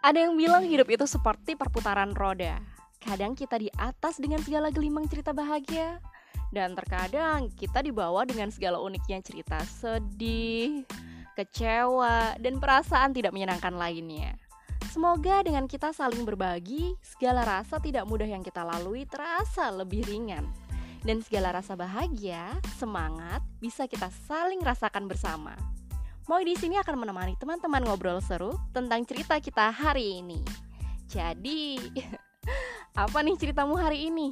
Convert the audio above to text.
Ada yang bilang hidup itu seperti perputaran roda. Kadang kita di atas dengan segala gelimang cerita bahagia, dan terkadang kita dibawa dengan segala uniknya cerita sedih, kecewa, dan perasaan tidak menyenangkan lainnya. Semoga dengan kita saling berbagi, segala rasa tidak mudah yang kita lalui terasa lebih ringan. Dan segala rasa bahagia, semangat bisa kita saling rasakan bersama. Moi di sini akan menemani teman-teman ngobrol seru tentang cerita kita hari ini. Jadi, apa nih ceritamu hari ini?